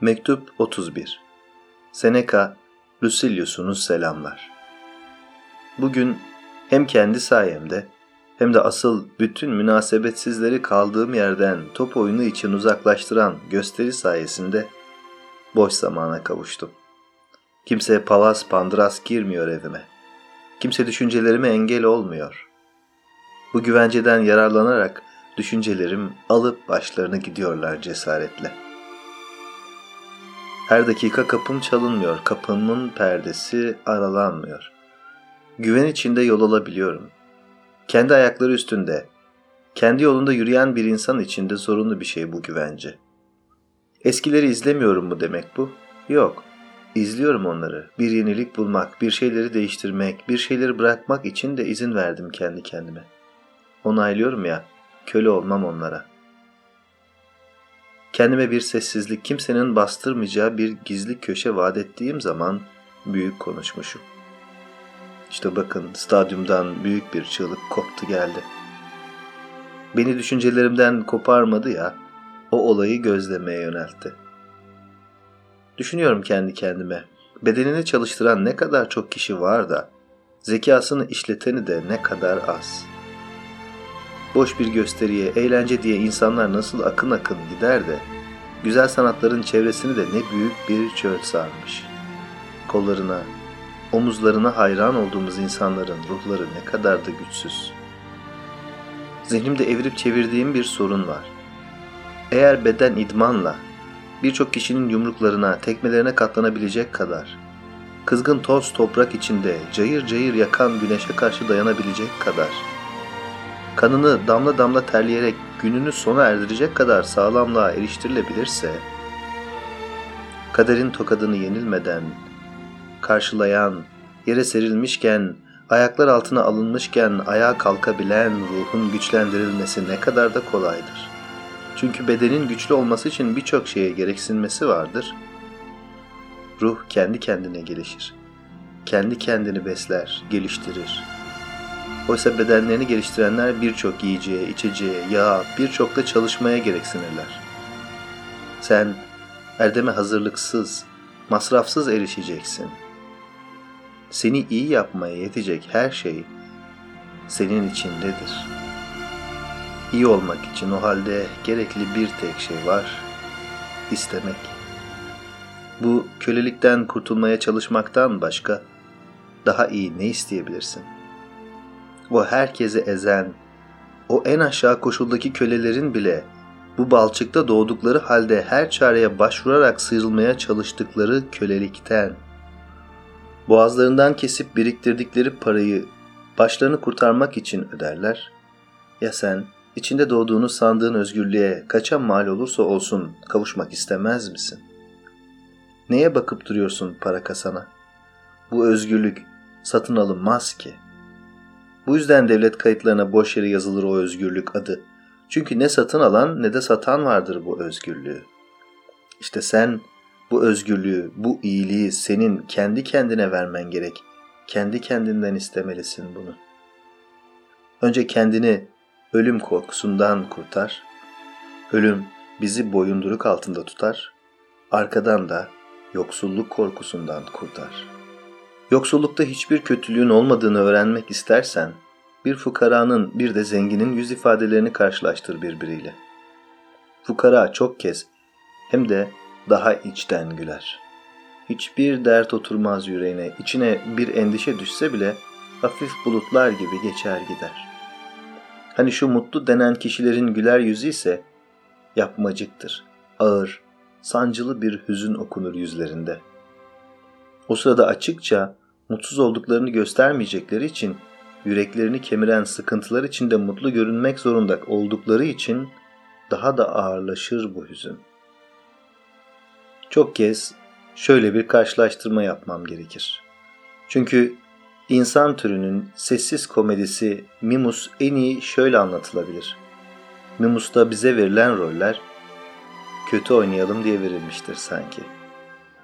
Mektup 31 Seneca, Lucilius'unu selamlar. Bugün hem kendi sayemde hem de asıl bütün münasebetsizleri kaldığım yerden top oyunu için uzaklaştıran gösteri sayesinde boş zamana kavuştum. Kimse palas pandras girmiyor evime. Kimse düşüncelerime engel olmuyor. Bu güvenceden yararlanarak düşüncelerim alıp başlarını gidiyorlar cesaretle.'' Her dakika kapım çalınmıyor, kapımın perdesi aralanmıyor. Güven içinde yol alabiliyorum. Kendi ayakları üstünde, kendi yolunda yürüyen bir insan içinde zorunlu bir şey bu güvence. Eskileri izlemiyorum mu demek bu? Yok. İzliyorum onları. Bir yenilik bulmak, bir şeyleri değiştirmek, bir şeyleri bırakmak için de izin verdim kendi kendime. Onaylıyorum ya, köle olmam onlara.'' Kendime bir sessizlik, kimsenin bastırmayacağı bir gizli köşe vaat ettiğim zaman büyük konuşmuşum. İşte bakın stadyumdan büyük bir çığlık koptu geldi. Beni düşüncelerimden koparmadı ya, o olayı gözlemeye yöneltti. Düşünüyorum kendi kendime, bedenini çalıştıran ne kadar çok kişi var da, zekasını işleteni de ne kadar az.'' Boş bir gösteriye, eğlence diye insanlar nasıl akın akın gider de, güzel sanatların çevresini de ne büyük bir çöl sarmış. Kollarına, omuzlarına hayran olduğumuz insanların ruhları ne kadar da güçsüz. Zihnimde evirip çevirdiğim bir sorun var. Eğer beden idmanla, birçok kişinin yumruklarına, tekmelerine katlanabilecek kadar, kızgın toz toprak içinde cayır cayır yakan güneşe karşı dayanabilecek kadar, kanını damla damla terleyerek gününü sona erdirecek kadar sağlamlığa eriştirilebilirse, kaderin tokadını yenilmeden, karşılayan, yere serilmişken, ayaklar altına alınmışken ayağa kalkabilen ruhun güçlendirilmesi ne kadar da kolaydır. Çünkü bedenin güçlü olması için birçok şeye gereksinmesi vardır. Ruh kendi kendine gelişir. Kendi kendini besler, geliştirir Oysa bedenlerini geliştirenler birçok yiyeceğe, içeceğe, yağa, birçok da çalışmaya gereksinirler. Sen erdeme hazırlıksız, masrafsız erişeceksin. Seni iyi yapmaya yetecek her şey senin içindedir. İyi olmak için o halde gerekli bir tek şey var, istemek. Bu kölelikten kurtulmaya çalışmaktan başka daha iyi ne isteyebilirsin? O herkesi ezen, o en aşağı koşuldaki kölelerin bile bu balçıkta doğdukları halde her çareye başvurarak sıyrılmaya çalıştıkları kölelikten, boğazlarından kesip biriktirdikleri parayı başlarını kurtarmak için öderler. Ya sen içinde doğduğunu sandığın özgürlüğe kaça mal olursa olsun kavuşmak istemez misin? Neye bakıp duruyorsun para kasana? Bu özgürlük satın alınmaz ki.'' Bu yüzden devlet kayıtlarına boş yere yazılır o özgürlük adı. Çünkü ne satın alan ne de satan vardır bu özgürlüğü. İşte sen bu özgürlüğü, bu iyiliği senin kendi kendine vermen gerek. Kendi kendinden istemelisin bunu. Önce kendini ölüm korkusundan kurtar. Ölüm bizi boyunduruk altında tutar. Arkadan da yoksulluk korkusundan kurtar.'' Yoksullukta hiçbir kötülüğün olmadığını öğrenmek istersen, bir fukaranın bir de zenginin yüz ifadelerini karşılaştır birbiriyle. Fukara çok kez hem de daha içten güler. Hiçbir dert oturmaz yüreğine, içine bir endişe düşse bile hafif bulutlar gibi geçer gider. Hani şu mutlu denen kişilerin güler yüzü ise yapmacıktır, ağır, sancılı bir hüzün okunur yüzlerinde.'' O sırada açıkça mutsuz olduklarını göstermeyecekleri için yüreklerini kemiren sıkıntılar içinde mutlu görünmek zorunda oldukları için daha da ağırlaşır bu hüzün. Çok kez şöyle bir karşılaştırma yapmam gerekir. Çünkü insan türünün sessiz komedisi Mimus en iyi şöyle anlatılabilir. Mimus'ta bize verilen roller kötü oynayalım diye verilmiştir sanki.''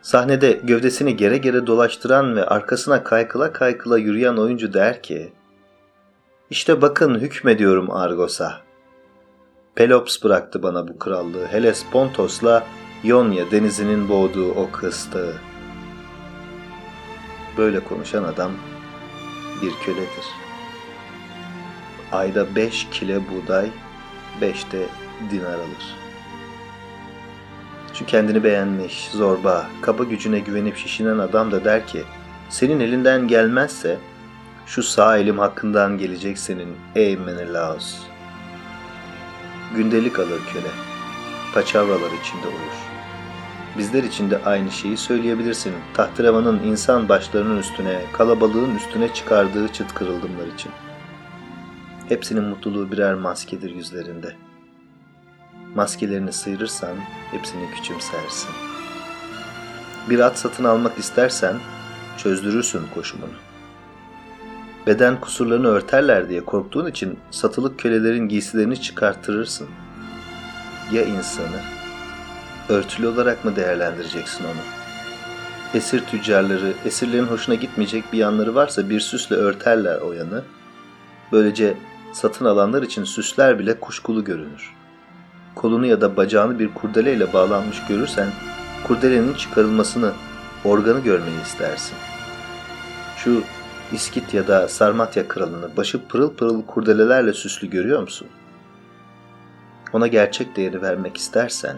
Sahnede gövdesini gere gere dolaştıran ve arkasına kaykıla kaykıla yürüyen oyuncu der ki İşte bakın hükmediyorum Argos'a. Pelops bıraktı bana bu krallığı. Heles Pontos'la Yonya denizinin boğduğu o kıstığı. Böyle konuşan adam bir köledir. Ayda beş kile buğday, beş de dinar alır. Şu kendini beğenmiş, zorba, kaba gücüne güvenip şişinen adam da der ki, senin elinden gelmezse şu sağ elim hakkından gelecek senin ey Menelaos. Gündelik alır köle, paçavralar içinde uyur. Bizler için de aynı şeyi söyleyebilirsin. Tahterevanın insan başlarının üstüne, kalabalığın üstüne çıkardığı çıt kırıldımlar için. Hepsinin mutluluğu birer maskedir yüzlerinde. Maskelerini sıyırırsan hepsini küçümsersin. Bir at satın almak istersen çözdürürsün koşumunu. Beden kusurlarını örterler diye korktuğun için satılık kölelerin giysilerini çıkarttırırsın. Ya insanı? Örtülü olarak mı değerlendireceksin onu? Esir tüccarları, esirlerin hoşuna gitmeyecek bir yanları varsa bir süsle örterler o yanı. Böylece satın alanlar için süsler bile kuşkulu görünür. Kolunu ya da bacağını bir kurdeleyle bağlanmış görürsen, kurdelenin çıkarılmasını, organı görmeyi istersin. Şu İskit ya da Sarmatya kralını başı pırıl pırıl kurdelelerle süslü görüyor musun? Ona gerçek değeri vermek istersen,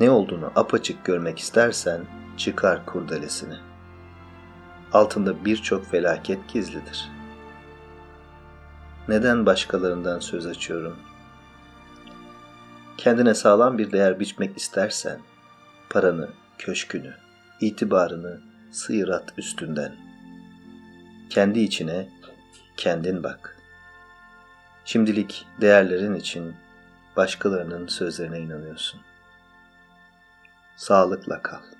ne olduğunu apaçık görmek istersen çıkar kurdelesini. Altında birçok felaket gizlidir. Neden başkalarından söz açıyorum? Kendine sağlam bir değer biçmek istersen, paranı, köşkünü, itibarını sıyır at üstünden. Kendi içine kendin bak. Şimdilik değerlerin için başkalarının sözlerine inanıyorsun. Sağlıkla kal.